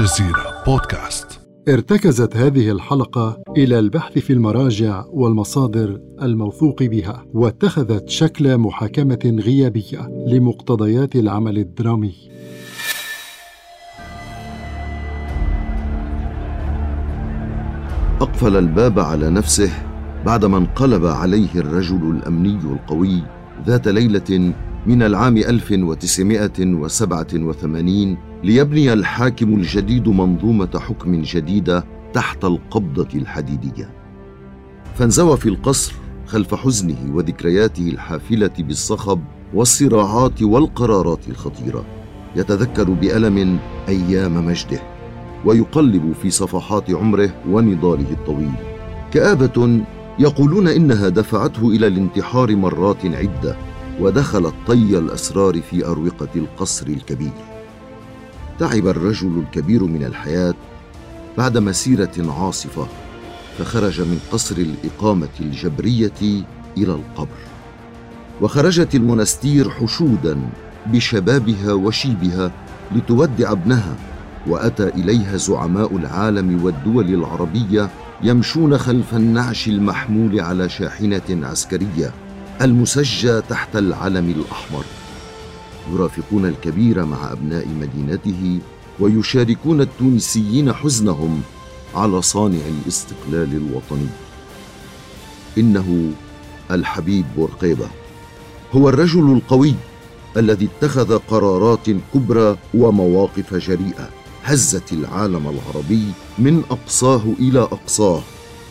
الجزيرة بودكاست ارتكزت هذه الحلقة إلى البحث في المراجع والمصادر الموثوق بها، واتخذت شكل محاكمة غيابية لمقتضيات العمل الدرامي. أقفل الباب على نفسه بعدما انقلب عليه الرجل الأمني القوي ذات ليلة من العام 1987 ليبني الحاكم الجديد منظومة حكم جديدة تحت القبضة الحديدية. فانزوى في القصر خلف حزنه وذكرياته الحافلة بالصخب والصراعات والقرارات الخطيرة. يتذكر بألم أيام مجده ويقلب في صفحات عمره ونضاله الطويل. كآبة يقولون إنها دفعته إلى الانتحار مرات عدة ودخلت طي الأسرار في أروقة القصر الكبير تعب الرجل الكبير من الحياة بعد مسيرة عاصفة فخرج من قصر الإقامة الجبرية إلى القبر. وخرجت المنستير حشودا بشبابها وشيبها لتودع ابنها وأتى إليها زعماء العالم والدول العربية يمشون خلف النعش المحمول على شاحنة عسكرية المسجى تحت العلم الأحمر. يرافقون الكبير مع أبناء مدينته ويشاركون التونسيين حزنهم على صانع الاستقلال الوطني. إنه الحبيب بورقيبة هو الرجل القوي الذي اتخذ قرارات كبرى ومواقف جريئة هزت العالم العربي من أقصاه إلى أقصاه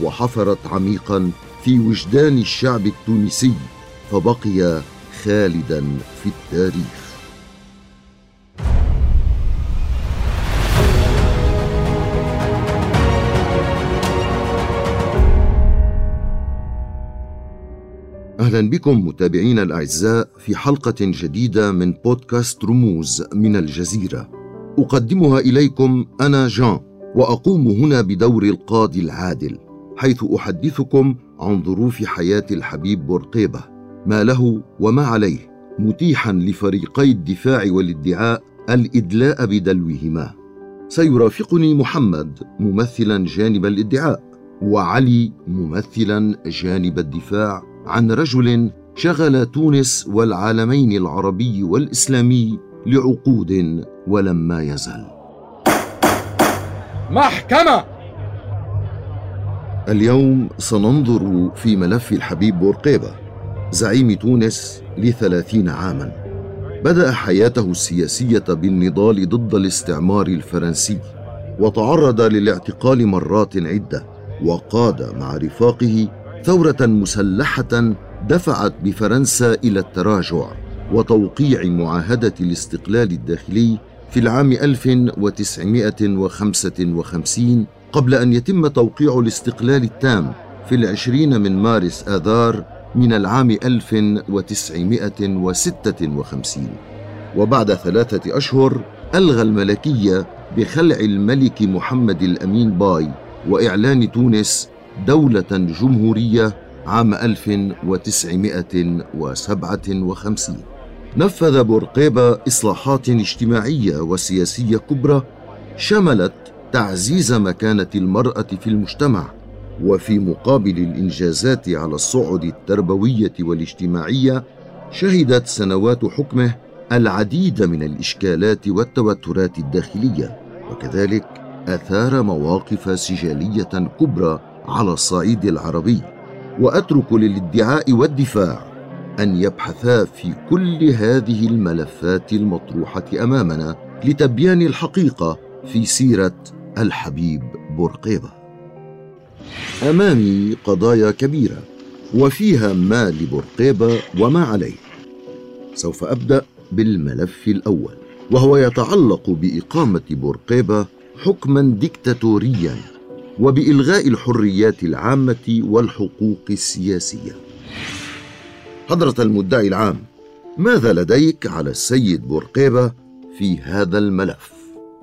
وحفرت عميقا في وجدان الشعب التونسي فبقي خالدا في التاريخ. أهلا بكم متابعينا الأعزاء في حلقة جديدة من بودكاست رموز من الجزيرة. أقدمها إليكم أنا جان وأقوم هنا بدور القاضي العادل حيث أحدثكم عن ظروف حياة الحبيب بورقيبة. ما له وما عليه متيحا لفريقي الدفاع والادعاء الإدلاء بدلوهما. سيرافقني محمد ممثلا جانب الادعاء وعلي ممثلا جانب الدفاع. عن رجل شغل تونس والعالمين العربي والإسلامي لعقود ولما يزل. محكمة! اليوم سننظر في ملف الحبيب بورقيبة زعيم تونس لثلاثين عاما. بدأ حياته السياسية بالنضال ضد الاستعمار الفرنسي وتعرض للاعتقال مرات عدة وقاد مع رفاقه ثورة مسلحة دفعت بفرنسا إلى التراجع وتوقيع معاهدة الاستقلال الداخلي في العام 1955 قبل أن يتم توقيع الاستقلال التام في العشرين من مارس آذار من العام 1956 وبعد ثلاثة أشهر ألغى الملكية بخلع الملك محمد الأمين باي وإعلان تونس دولة جمهورية عام 1957 نفذ بورقيبة إصلاحات اجتماعية وسياسية كبرى شملت تعزيز مكانة المرأة في المجتمع وفي مقابل الإنجازات على الصعد التربوية والاجتماعية شهدت سنوات حكمه العديد من الإشكالات والتوترات الداخلية وكذلك أثار مواقف سجالية كبرى على الصعيد العربي وأترك للادعاء والدفاع أن يبحثا في كل هذه الملفات المطروحة أمامنا لتبيان الحقيقة في سيرة الحبيب بورقيبة. أمامي قضايا كبيرة وفيها ما لبرقيبه وما عليه. سوف أبدأ بالملف الأول وهو يتعلق بإقامة بورقيبة حكما ديكتاتوريا. وبإلغاء الحريات العامة والحقوق السياسية حضرة المدعي العام ماذا لديك على السيد بورقيبة في هذا الملف؟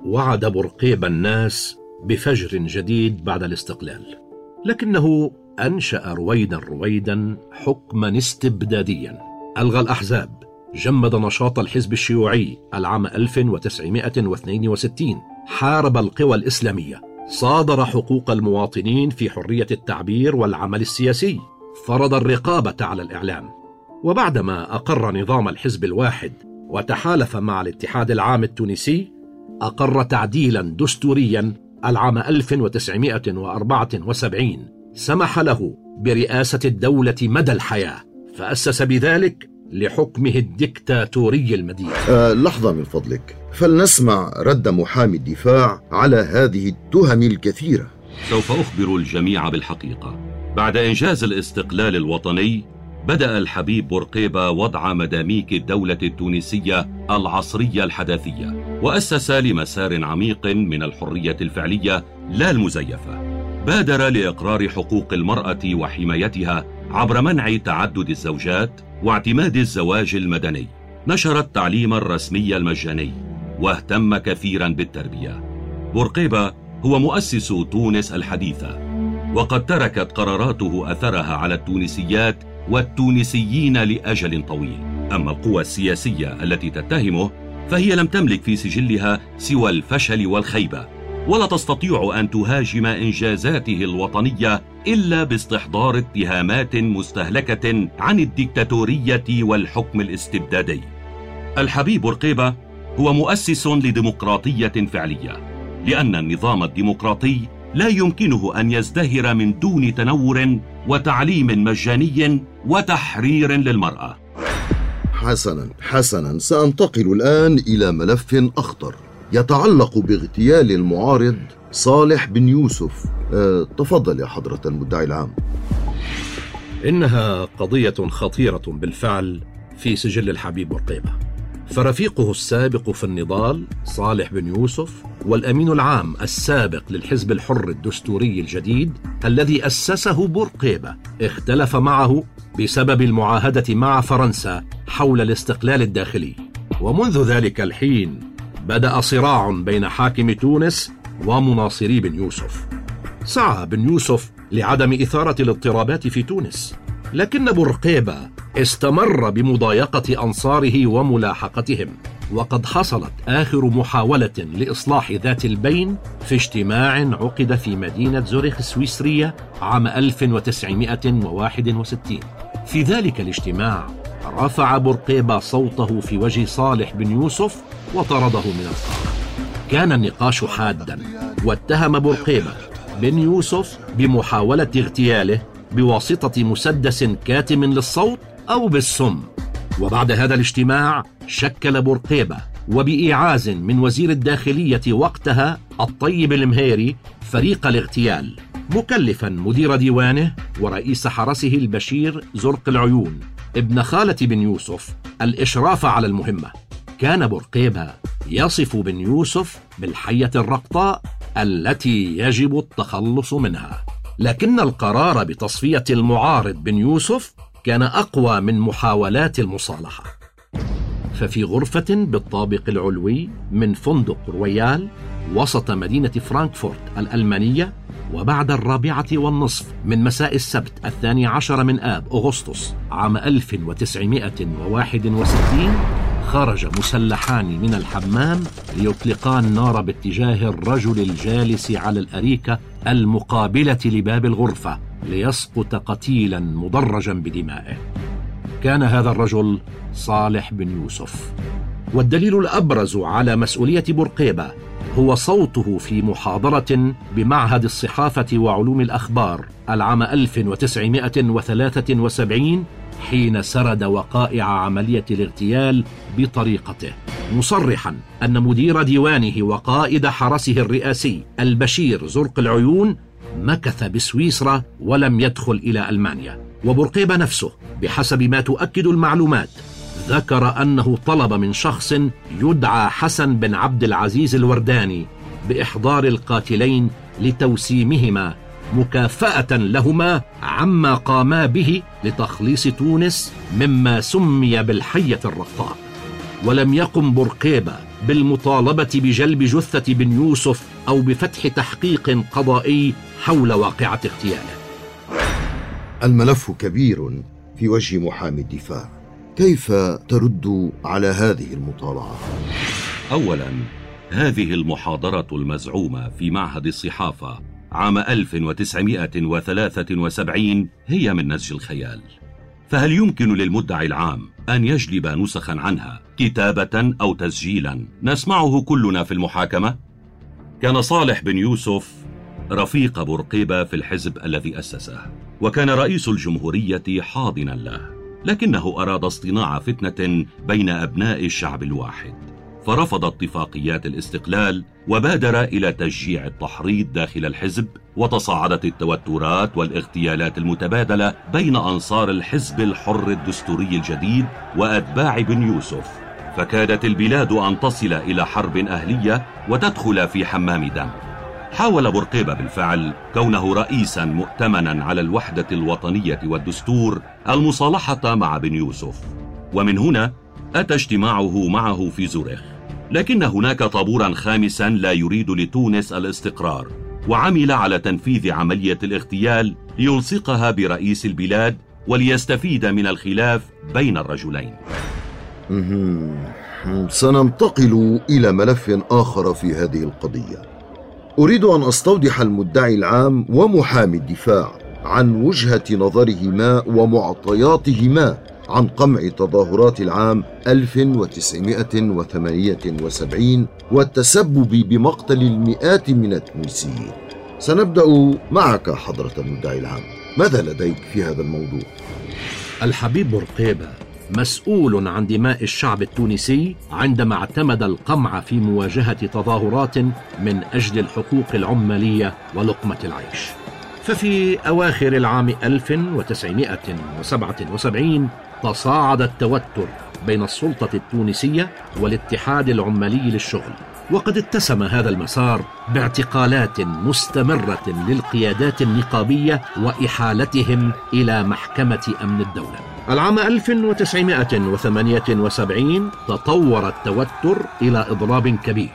وعد بورقيبة الناس بفجر جديد بعد الاستقلال لكنه أنشأ رويدا رويدا حكما استبداديا ألغى الأحزاب جمد نشاط الحزب الشيوعي العام 1962 حارب القوى الإسلامية صادر حقوق المواطنين في حرية التعبير والعمل السياسي. فرض الرقابة على الإعلام. وبعدما أقر نظام الحزب الواحد وتحالف مع الاتحاد العام التونسي أقر تعديلا دستوريا العام 1974 سمح له برئاسة الدولة مدى الحياة فأسس بذلك لحكمه الدكتاتوري المديد أه لحظة من فضلك. فلنسمع رد محامي الدفاع على هذه التهم الكثيرة. سوف أخبر الجميع بالحقيقة. بعد إنجاز الاستقلال الوطني بدأ الحبيب بورقيبة وضع مداميك الدولة التونسية العصرية الحداثية وأسس لمسار عميق من الحرية الفعلية لا المزيفة. بادر لإقرار حقوق المرأة وحمايتها عبر منع تعدد الزوجات واعتماد الزواج المدني. نشر التعليم الرسمي المجاني. واهتم كثيرا بالتربية. بورقيبة هو مؤسس تونس الحديثة وقد تركت قراراته أثرها على التونسيات والتونسيين لأجل طويل. أما القوى السياسية التي تتهمه فهي لم تملك في سجلها سوى الفشل والخيبة ولا تستطيع أن تهاجم إنجازاته الوطنية إلا باستحضار اتهامات مستهلكة عن الدكتاتورية والحكم الاستبدادي. الحبيب رقيبة هو مؤسس لديمقراطية فعلية لأن النظام الديمقراطي لا يمكنه أن يزدهر من دون تنور وتعليم مجاني وتحرير للمرأة. حسنا حسنا سأنتقل الآن إلى ملف أخطر يتعلق باغتيال المعارض صالح بن يوسف. أه تفضل يا حضرة المدعي العام. إنها قضية خطيرة بالفعل في سجل الحبيب ورقيبة فرفيقه السابق في النضال صالح بن يوسف والأمين العام السابق للحزب الحر الدستوري الجديد الذي أسسه بورقيبة اختلف معه بسبب المعاهدة مع فرنسا حول الاستقلال الداخلي. ومنذ ذلك الحين بدأ صراع بين حاكم تونس ومناصري بن يوسف. سعى بن يوسف لعدم إثارة الاضطرابات في تونس لكن بورقيبة استمر بمضايقة أنصاره وملاحقتهم وقد حصلت آخر محاولة لإصلاح ذات البين في اجتماع عقد في مدينة زوريخ السويسرية عام 1961 في ذلك الاجتماع رفع بورقيبة صوته في وجه صالح بن يوسف وطرده من القاعة كان النقاش حادا واتهم بورقيبة بن يوسف بمحاولة اغتياله بواسطة مسدس كاتم للصوت أو بالسم. وبعد هذا الاجتماع شكل بورقيبة وبإيعاز من وزير الداخلية وقتها الطيب المهيري فريق الاغتيال مكلفا مدير ديوانه ورئيس حرسه البشير زرق العيون ابن خالة بن يوسف الإشراف على المهمة. كان بورقيبة يصف بن يوسف بالحية الرقطاء التي يجب التخلص منها. لكن القرار بتصفية المعارض بن يوسف كان أقوى من محاولات المصالحة. ففي غرفة بالطابق العلوي من فندق رويال وسط مدينة فرانكفورت الألمانية وبعد الرابعة والنصف من مساء السبت الثاني عشر من آب أغسطس عام 1961 خرج مسلحان من الحمام ليطلقا النار باتجاه الرجل الجالس على الأريكة المقابلة لباب الغرفة. ليسقط قتيلا مدرجا بدمائه. كان هذا الرجل صالح بن يوسف. والدليل الأبرز على مسؤولية بورقيبة هو صوته في محاضرة بمعهد الصحافة وعلوم الأخبار العام 1973 حين سرد وقائع عملية الاغتيال بطريقته مصرحا أن مدير ديوانه وقائد حرسه الرئاسي البشير زرق العيون مكث بسويسرا ولم يدخل إلى ألمانيا. وبرقيبه نفسه بحسب ما تؤكد المعلومات ذكر أنه طلب من شخص يدعى حسن بن عبد العزيز الورداني بإحضار القاتلين لتوسيمهما مكافأة لهما عما قاما به لتخليص تونس مما سمي بالحية الرقاء ولم يقم بورقيبة بالمطالبة بجلب جثة بن يوسف أو بفتح تحقيق قضائي حول واقعة اغتياله الملف كبير في وجه محامي الدفاع كيف ترد على هذه المطالعة؟ أولا هذه المحاضرة المزعومة في معهد الصحافة عام 1973 هي من نسج الخيال فهل يمكن للمدعي العام أن يجلب نسخا عنها كتابة أو تسجيلا نسمعه كلنا في المحاكمة؟ كان صالح بن يوسف رفيق بورقيبة في الحزب الذي أسسه وكان رئيس الجمهورية حاضنا له لكنه أراد اصطناع فتنة بين أبناء الشعب الواحد فرفض اتفاقيات الاستقلال وبادر إلى تشجيع التحريض داخل الحزب وتصاعدت التوترات والاغتيالات المتبادلة بين أنصار الحزب الحر الدستوري الجديد وأتباع بن يوسف. فكادت البلاد أن تصل إلى حرب أهلية وتدخل في حمام دم. حاول بورقيبة بالفعل كونه رئيسا مؤتمنا على الوحدة الوطنية والدستور المصالحة مع بن يوسف. ومن هنا أتى اجتماعه معه في زورخ لكن هناك طابورا خامسا لا يريد لتونس الاستقرار وعمل على تنفيذ عملية الاغتيال ليلصقها برئيس البلاد وليستفيد من الخلاف بين الرجلين. سننتقل إلى ملف آخر في هذه القضية أريد أن أستوضح المدعي العام ومحامي الدفاع عن وجهة نظرهما ومعطياتهما عن قمع تظاهرات العام 1978 والتسبب بمقتل المئات من التونسيين. سنبدأ معك حضرة المدعي العام. ماذا لديك في هذا الموضوع؟ الحبيب بورقيبة مسؤول عن دماء الشعب التونسي عندما اعتمد القمع في مواجهة تظاهرات من أجل الحقوق العمالية ولقمة العيش. ففي أواخر العام 1977 تصاعد التوتر بين السلطة التونسية والاتحاد العمالي للشغل وقد اتسم هذا المسار باعتقالات مستمرة للقيادات النقابية وإحالتهم إلى محكمة أمن الدولة العام 1978 تطور التوتر إلى إضراب كبير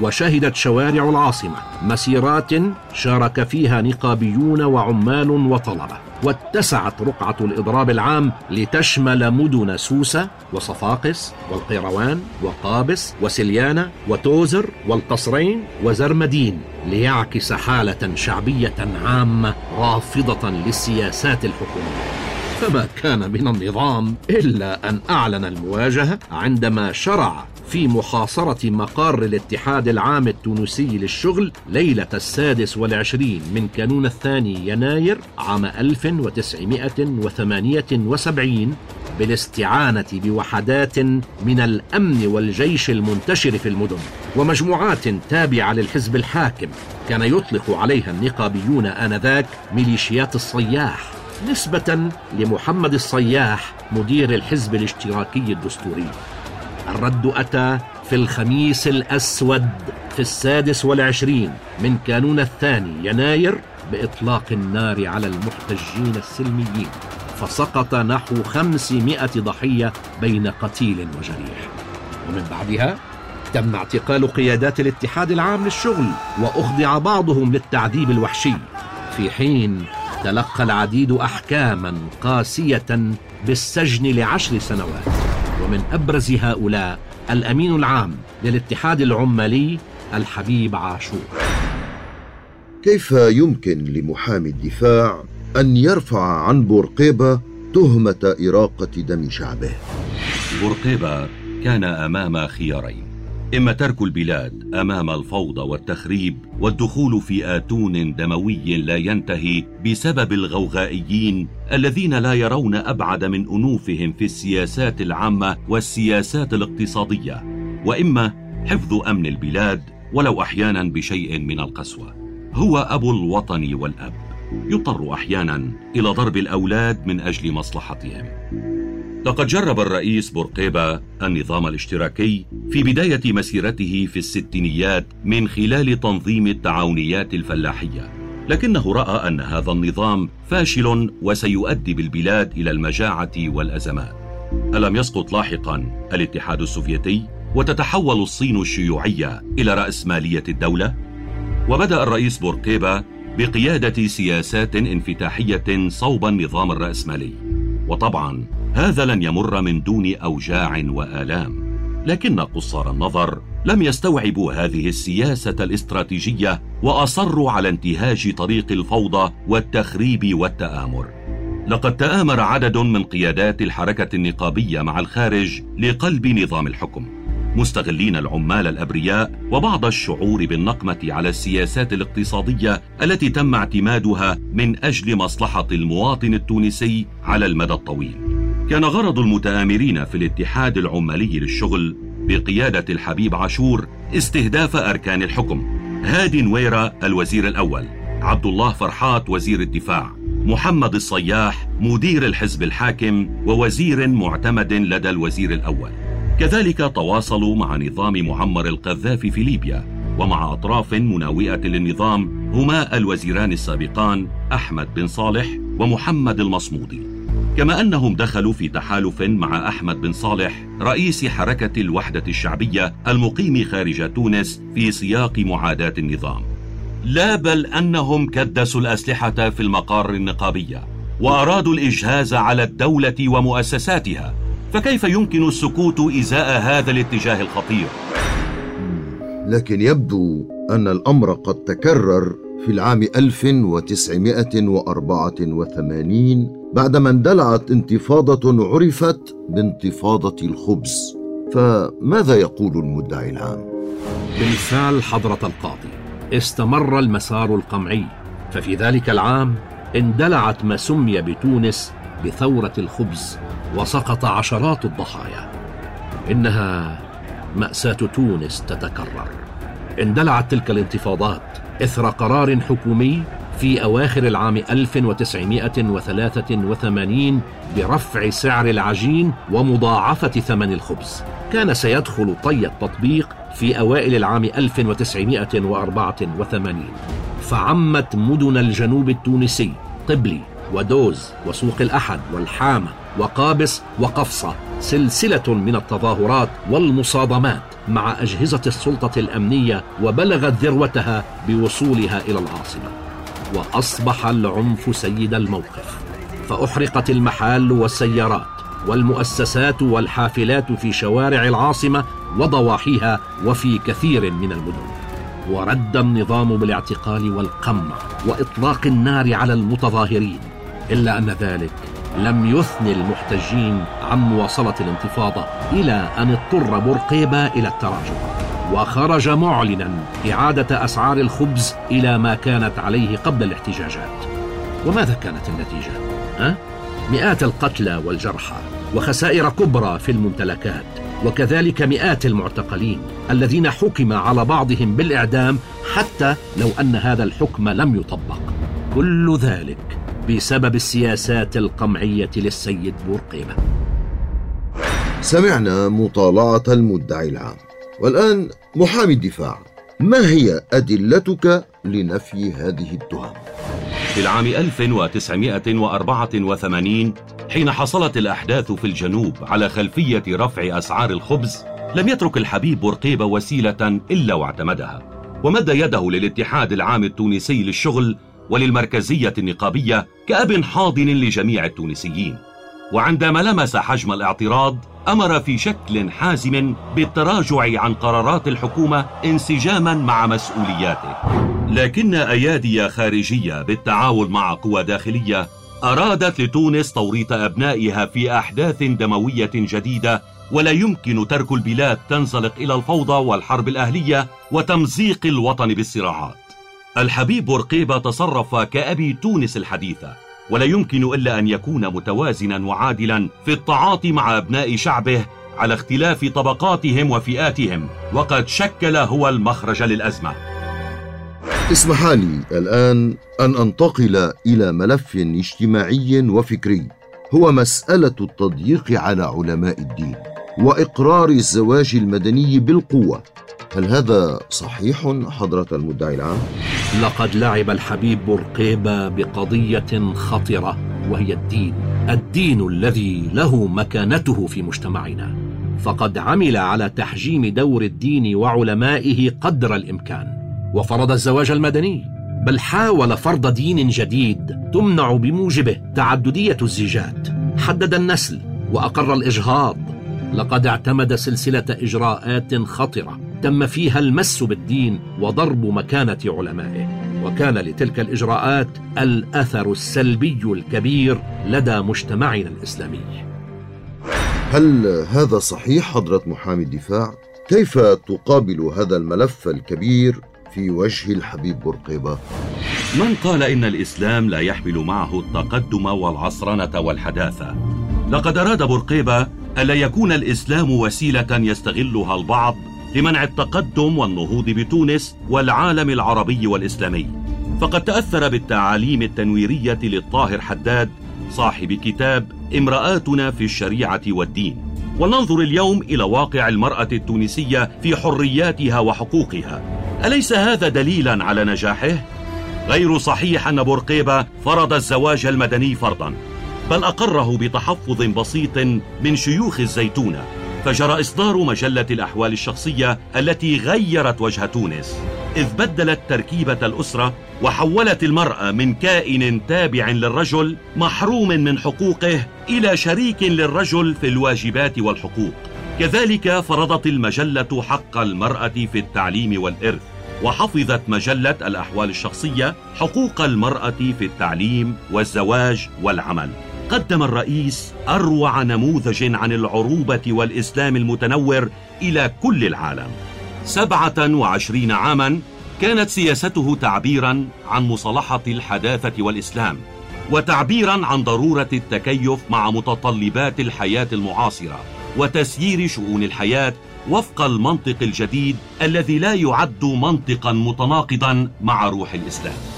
وشهدت شوارع العاصمة مسيرات شارك فيها نقابيون وعمال وطلبة واتسعت رقعة الإضراب العام لتشمل مدن سوسة وصفاقس والقيروان وقابس وسليانة وتوزر والقصرين وزرمدين ليعكس حالة شعبية عامة رافضة للسياسات الحكومية. فما كان من النظام إلا أن أعلن المواجهة عندما شرع في محاصرة مقر الاتحاد العام التونسي للشغل ليلة السادس والعشرين من كانون الثاني يناير عام 1978 بالاستعانة بوحدات من الأمن والجيش المنتشر في المدن ومجموعات تابعة للحزب الحاكم. كان يطلق عليها النقابيون آنذاك ميليشيات الصياح. نسبة لمحمد الصياح مدير الحزب الاشتراكي الدستوري. الرد أتى في الخميس الأسود في السادس والعشرين من كانون الثاني يناير بإطلاق النار على المحتجين السلميين فسقط نحو خمسمائة ضحية بين قتيل وجريح. ومن بعدها تم اعتقال قيادات الاتحاد العام للشغل وأخضع بعضهم للتعذيب الوحشي. في حين تلقى العديد أحكاما قاسية بالسجن لعشر سنوات. ومن أبرز هؤلاء الأمين العام للاتحاد العمالي الحبيب عاشور. كيف يمكن لمحامي الدفاع أن يرفع عن بورقيبة تهمة إراقة دم شعبه؟ بورقيبة كان أمام خيارين. إما ترك البلاد أمام الفوضى والتخريب والدخول في آتون دموي لا ينتهي بسبب الغوغائيين الذين لا يرون أبعد من أنوفهم في السياسات العامة والسياسات الاقتصادية وإما حفظ أمن البلاد ولو أحيانا بشيء من القسوة. هو أبو الوطن والأب. يضطر أحيانا إلى ضرب الأولاد من أجل مصلحتهم. لقد جرب الرئيس بورقيبة النظام الاشتراكي في بداية مسيرته في الستينيات من خلال تنظيم التعاونيات الفلاحية لكنه رأى أن هذا النظام فاشل وسيؤدي بالبلاد إلى المجاعة والأزمات ألم يسقط لاحقا الاتحاد السوفيتي وتتحول الصين الشيوعية إلى رأسمالية الدولة؟ وبدأ الرئيس بورقيبة بقيادة سياسات انفتاحية صوب النظام الرأسمالي وطبعا هذا لن يمر من دون أوجاع وآلام. لكن قصار النظر لم يستوعبوا هذه السياسة الاستراتيجية وأصروا على انتهاج طريق الفوضى والتخريب والتآمر. لقد تآمر عدد من قيادات الحركة النقابية مع الخارج لقلب نظام الحكم. مستغلين العمال الأبرياء وبعض الشعور بالنقمة على السياسات الاقتصادية التي تم اعتمادها من أجل مصلحة المواطن التونسي على المدى الطويل. كان غرض المتآمرين في الاتحاد العمالي للشغل بقيادة الحبيب عاشور استهداف أركان الحكم. هادي نويرة الوزير الأول، عبد الله فرحات وزير الدفاع، محمد الصياح مدير الحزب الحاكم ووزير معتمد لدى الوزير الأول. كذلك تواصلوا مع نظام معمر القذافي في ليبيا ومع أطراف مناوئة للنظام هما الوزيران السابقان أحمد بن صالح ومحمد المصمودي. كما أنهم دخلوا في تحالف مع أحمد بن صالح رئيس حركة الوحدة الشعبية المقيم خارج تونس في سياق معاداة النظام. لا بل أنهم كدسوا الأسلحة في المقار النقابية وأرادوا الإجهاز على الدولة ومؤسساتها فكيف يمكن السكوت إزاء هذا الاتجاه الخطير لكن يبدو أن الأمر قد تكرر في العام 1984 بعدما اندلعت انتفاضة عرفت بانتفاضة الخبز فماذا يقول المدعي العام؟ بالفعل حضرة القاضي استمر المسار القمعي ففي ذلك العام اندلعت ما سمي بتونس بثورة الخبز وسقط عشرات الضحايا. إنها مأساة تونس تتكرر. اندلعت تلك الانتفاضات إثر قرار حكومي في أواخر العام 1983 برفع سعر العجين ومضاعفة ثمن الخبز. كان سيدخل طي التطبيق في أوائل العام 1984 فعمت مدن الجنوب التونسي طبلي ودوز وسوق الأحد والحامة وقابس وقفصة سلسلة من التظاهرات والمصادمات مع أجهزة السلطة الأمنية وبلغت ذروتها بوصولها إلى العاصمة. وأصبح العنف سيد الموقف. فأحرقت المحال والسيارات والمؤسسات والحافلات في شوارع العاصمة وضواحيها وفي كثير من المدن. ورد النظام بالاعتقال والقمع وإطلاق النار على المتظاهرين. إلا أن ذلك لم يثن المحتجين عن مواصلة الانتفاضة إلى أن اضطر بورقيبة إلى التراجع. وخرج معلنا إعادة أسعار الخبز إلى ما كانت عليه قبل الاحتجاجات. وماذا كانت النتيجة؟ ها؟ مئات القتلى والجرحى وخسائر كبرى في الممتلكات وكذلك مئات المعتقلين الذين حكم على بعضهم بالإعدام حتى لو أن هذا الحكم لم يطبق. كل ذلك بسبب السياسات القمعية للسيد بورقيبه سمعنا مطالعة المدعي العام. والآن محامي الدفاع ما هي أدلتك لنفي هذه التهم؟ في العام 1984 حين حصلت الأحداث في الجنوب على خلفية رفع أسعار الخبز لم يترك الحبيب بورقيبة وسيلة إلا واعتمدها. ومد يده للاتحاد العام التونسي للشغل وللمركزية النقابية كأب حاضن لجميع التونسيين. وعندما لمس حجم الاعتراض أمر في شكل حازم بالتراجع عن قرارات الحكومة انسجاما مع مسؤولياته. لكن أيادي خارجية بالتعاون مع قوى داخلية أرادت لتونس توريط أبنائها في أحداث دموية جديدة ولا يمكن ترك البلاد تنزلق إلى الفوضى والحرب الأهلية وتمزيق الوطن بالصراعات. الحبيب بورقيبه تصرف كأبي تونس الحديثه ولا يمكن إلا أن يكون متوازنا وعادلا في التعاطي مع أبناء شعبه على اختلاف طبقاتهم وفئاتهم وقد شكل هو المخرج للأزمة. اسمح لي الآن أن أنتقل إلى ملف اجتماعي وفكري هو مسألة التضييق على علماء الدين وإقرار الزواج المدني بالقوة. هل هذا صحيح حضرة المدعي العام؟ لقد لعب الحبيب بورقيبة بقضية خطرة وهي الدين. الدين الذي له مكانته في مجتمعنا. فقد عمل على تحجيم دور الدين وعلمائه قدر الإمكان. وفرض الزواج المدني. بل حاول فرض دين جديد تمنع بموجبه تعددية الزيجات. حدد النسل وأقر الإجهاض. لقد اعتمد سلسلة إجراءات خطرة. تم فيها المس بالدين وضرب مكانة علمائه. وكان لتلك الإجراءات الأثر السلبي الكبير لدى مجتمعنا الإسلامي. هل هذا صحيح حضرة محامي الدفاع؟ كيف تقابل هذا الملف الكبير في وجه الحبيب بورقيبة؟ من قال إن الإسلام لا يحمل معه التقدم والعصرنة والحداثة؟ لقد أراد بورقيبة ألا يكون الإسلام وسيلة يستغلها البعض لمنع التقدم والنهوض بتونس والعالم العربي والإسلامي. فقد تأثر بالتعاليم التنويرية للطاهر حداد صاحب كتاب امرأتنا في الشريعة والدين. ولننظر اليوم إلى واقع المرأة التونسية في حرياتها وحقوقها. أليس هذا دليلا على نجاحه؟ غير صحيح أن بورقيبة فرض الزواج المدني فرضا بل أقره بتحفظ بسيط من شيوخ الزيتونة. فجرى إصدار مجلة الأحوال الشخصية التي غيرت وجه تونس إذ بدلت تركيبة الأسرة وحولت المرأة من كائن تابع للرجل محروم من حقوقه إلى شريك للرجل في الواجبات والحقوق. كذلك فرضت المجلة حق المرأة في التعليم والإرث وحفظت مجلة الأحوال الشخصية حقوق المرأة في التعليم والزواج والعمل. قدم الرئيس أروع نموذج عن العروبة والإسلام المتنور إلى كل العالم. سبعة وعشرين عاما كانت سياسته تعبيرا عن مصالحة الحداثة والإسلام وتعبيرا عن ضرورة التكيف مع متطلبات الحياة المعاصرة وتسيير شؤون الحياة وفق المنطق الجديد الذي لا يعد منطقا متناقضا مع روح الإسلام.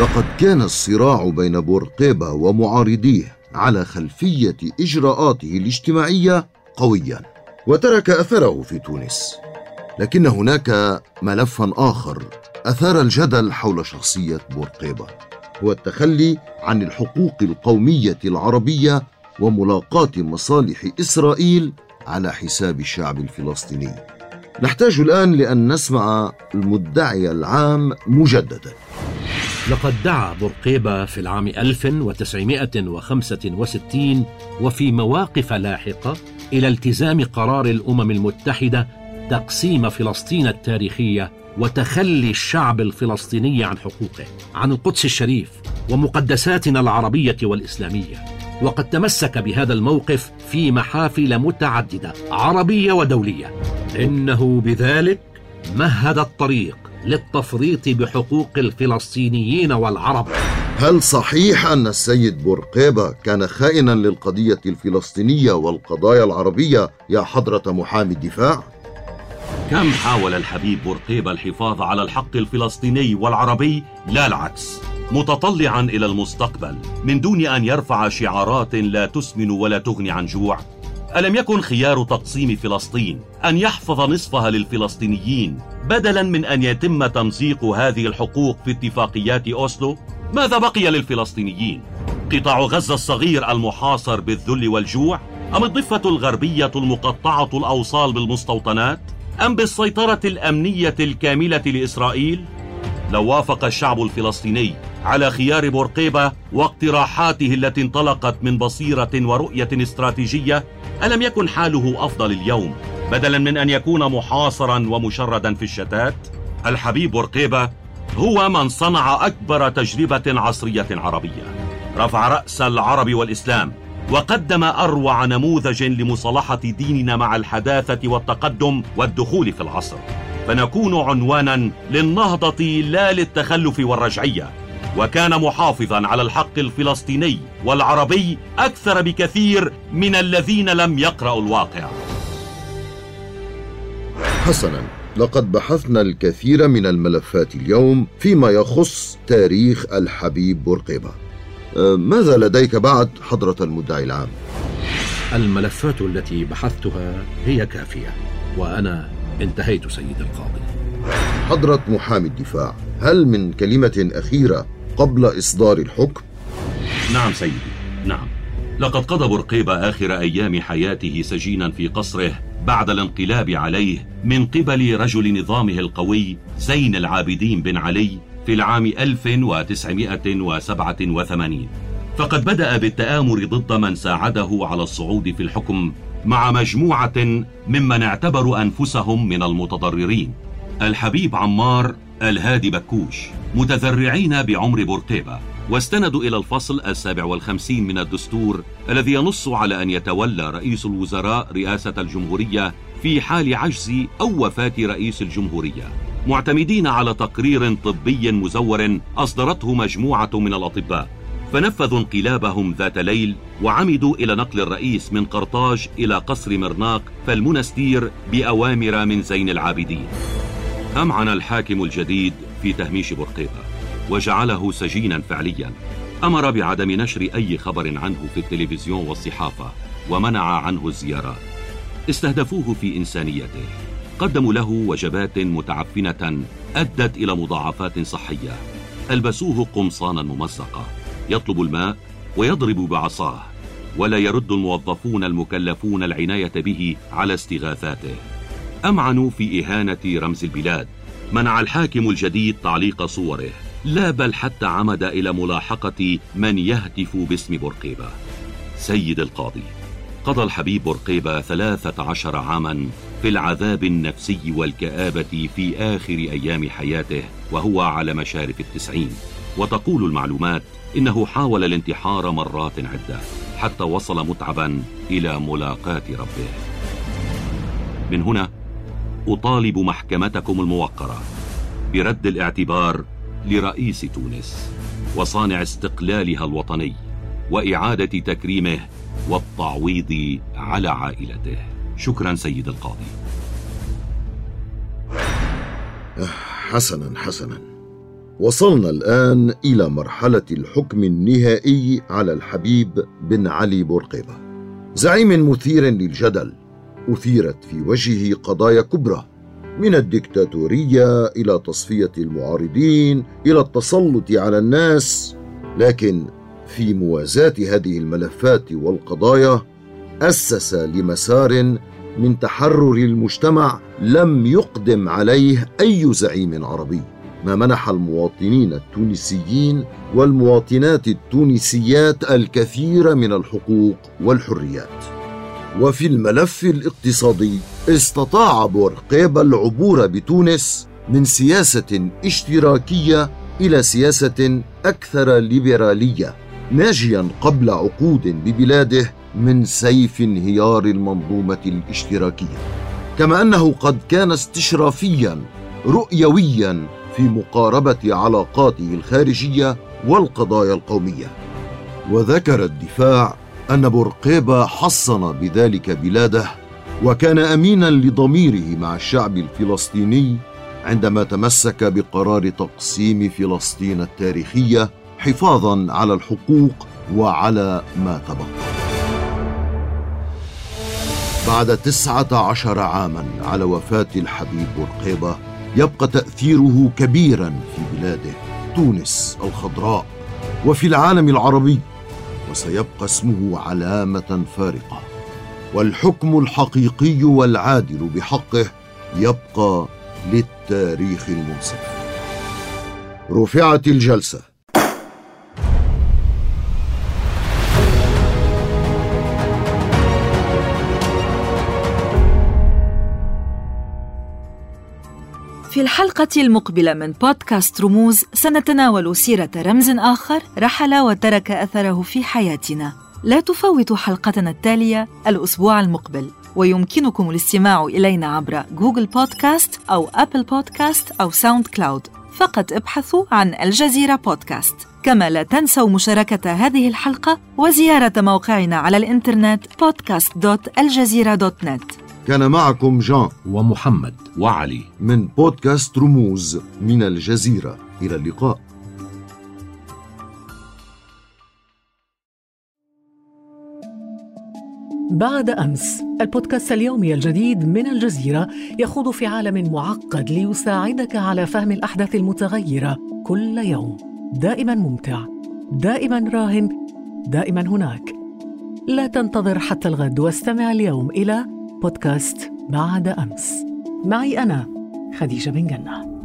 لقد كان الصراع بين بورقيبة ومعارضيه على خلفية إجراءاته الاجتماعية قويا وترك أثره في تونس. لكن هناك ملفا آخر أثار الجدل حول شخصية بورقيبة هو التخلي عن الحقوق القومية العربية وملاقاة مصالح إسرائيل على حساب الشعب الفلسطيني. نحتاج الآن لأن نسمع المدعي العام مجددا. لقد دعا بورقيبة في العام 1965 وفي مواقف لاحقة إلى التزام قرار الأمم المتحدة تقسيم فلسطين التاريخية وتخلي الشعب الفلسطيني عن حقوقه عن القدس الشريف ومقدساتنا العربية والإسلامية. وقد تمسك بهذا الموقف في محافل متعددة عربية ودولية. إنه بذلك مهد الطريق للتفريط بحقوق الفلسطينيين والعرب. هل صحيح أن السيد بورقيبة كان خائنا للقضية الفلسطينية والقضايا العربية يا حضرة محامي الدفاع؟ كم حاول الحبيب بورقيبة الحفاظ على الحق الفلسطيني والعربي؟ لا العكس. متطلعا إلى المستقبل من دون أن يرفع شعارات لا تسمن ولا تغني عن جوع. ألم يكن خيار تقسيم فلسطين أن يحفظ نصفها للفلسطينيين بدلا من أن يتم تمزيق هذه الحقوق في اتفاقيات أوسلو؟ ماذا بقي للفلسطينيين؟ قطاع غزة الصغير المحاصر بالذل والجوع؟ أم الضفة الغربية المقطعة الأوصال بالمستوطنات؟ أم بالسيطرة الأمنية الكاملة لإسرائيل؟ لو وافق الشعب الفلسطيني على خيار بورقيبة واقتراحاته التي انطلقت من بصيرة ورؤية استراتيجية ألم يكن حاله أفضل اليوم؟ بدلا من أن يكون محاصرا ومشردا في الشتات؟ الحبيب بورقيبة هو من صنع أكبر تجربة عصرية عربية. رفع رأس العرب والإسلام وقدم أروع نموذج لمصالحة ديننا مع الحداثة والتقدم والدخول في العصر. فنكون عنوانا للنهضة لا للتخلف والرجعية. وكان محافظا على الحق الفلسطيني والعربي أكثر بكثير من الذين لم يقرأوا الواقع. حسنا لقد بحثنا الكثير من الملفات اليوم فيما يخص تاريخ الحبيب بورقيبة. آه، ماذا لديك بعد حضرة المدعي العام؟ الملفات التي بحثتها هي كافية وأنا انتهيت سيد القاضي. حضرة محامي الدفاع هل من كلمة أخيرة قبل إصدار الحكم؟ نعم سيدي نعم. لقد قضى برقيبة آخر أيام حياته سجينا في قصره بعد الانقلاب عليه من قبل رجل نظامه القوي زين العابدين بن علي في العام 1987 فقد بدأ بالتآمر ضد من ساعده على الصعود في الحكم مع مجموعة ممن اعتبروا أنفسهم من المتضررين. الحبيب عمار الهادي بكوش متذرعين بعمر بورقيبة واستندوا إلى الفصل السابع والخمسين من الدستور الذي ينص على أن يتولى رئيس الوزراء رئاسة الجمهورية في حال عجز أو وفاة رئيس الجمهورية. معتمدين على تقرير طبي مزور أصدرته مجموعة من الأطباء فنفذوا انقلابهم ذات ليل وعمدوا إلى نقل الرئيس من قرطاج إلى قصر مرناق فالمنستير بأوامر من زين العابدين. أمعن الحاكم الجديد في تهميش بورقيبة وجعله سجينا فعليا. أمر بعدم نشر أي خبر عنه في التلفزيون والصحافة ومنع عنه الزيارات استهدفوه في إنسانيته. قدموا له وجبات متعفنة أدت إلى مضاعفات صحية. ألبسوه قمصانا ممزقة. يطلب الماء ويضرب بعصاه. ولا يرد الموظفون المكلفون العناية به على استغاثاته. أمعنوا في إهانة رمز البلاد. منع الحاكم الجديد تعليق صوره. لا بل حتى عمد إلى ملاحقة من يهتف باسم بورقيبة. سيد القاضي قضى الحبيب بورقيبة ثلاثة عشر عاما في العذاب النفسي والكآبة في آخر أيام حياته وهو على مشارف التسعين. وتقول المعلومات إنه حاول الانتحار مرات عدة حتى وصل متعبا إلى ملاقاة ربه. من هنا أطالب محكمتكم الموقرة برد الاعتبار لرئيس تونس وصانع استقلالها الوطني وإعادة تكريمه والتعويض على عائلته. شكرا سيد القاضي. حسنا حسنا. وصلنا الآن إلى مرحلة الحكم النهائي على الحبيب بن علي بورقيبة. زعيم مثير للجدل أثيرت في وجهه قضايا كبرى من الدكتاتورية إلى تصفية المعارضين إلى التسلط على الناس. لكن في موازاة هذه الملفات والقضايا أسس لمسار من تحرر المجتمع لم يقدم عليه أي زعيم عربي. ما منح المواطنين التونسيين والمواطنات التونسيات الكثير من الحقوق والحريات. وفي الملف الاقتصادي استطاع بورقيبة العبور بتونس من سياسة اشتراكية إلى سياسة أكثر ليبرالية ناجيا قبل عقود ببلاده من سيف انهيار المنظومة الاشتراكية. كما أنه قد كان استشرافيا رؤيويا في مقاربة علاقاته الخارجية والقضايا القومية. وذكر الدفاع أن بورقيبة حصن بذلك بلاده وكان أمينا لضميره مع الشعب الفلسطيني عندما تمسك بقرار تقسيم فلسطين التاريخية حفاظا على الحقوق وعلى ما تبقى. بعد تسعة عشر عاما على وفاة الحبيب بورقيبة يبقى تأثيره كبيرا في بلاده تونس الخضراء وفي العالم العربي. وسيبقى اسمه علامة فارقة. والحكم الحقيقي والعادل بحقه يبقى للتاريخ المنصف رفعت الجلسة. في الحلقة المقبلة من بودكاست رموز سنتناول سيرة رمز آخر رحل وترك أثره في حياتنا. لا تفوتوا حلقتنا التالية الأسبوع المقبل ويمكنكم الاستماع إلينا عبر جوجل بودكاست أو أبل بودكاست أو ساوند كلاود. فقط ابحثوا عن الجزيرة بودكاست. كما لا تنسوا مشاركة هذه الحلقة وزيارة موقعنا على الإنترنت podcast.aljazeera.net كان معكم جان ومحمد وعلي. من بودكاست رموز من الجزيرة. إلى اللقاء. بعد أمس البودكاست اليومي الجديد من الجزيرة يخوض في عالم معقد ليساعدك على فهم الأحداث المتغيرة كل يوم. دائما ممتع دائما راهن دائما هناك. لا تنتظر حتى الغد واستمع اليوم إلى بودكاست بعد أمس. معي أنا خديجة بن جنة.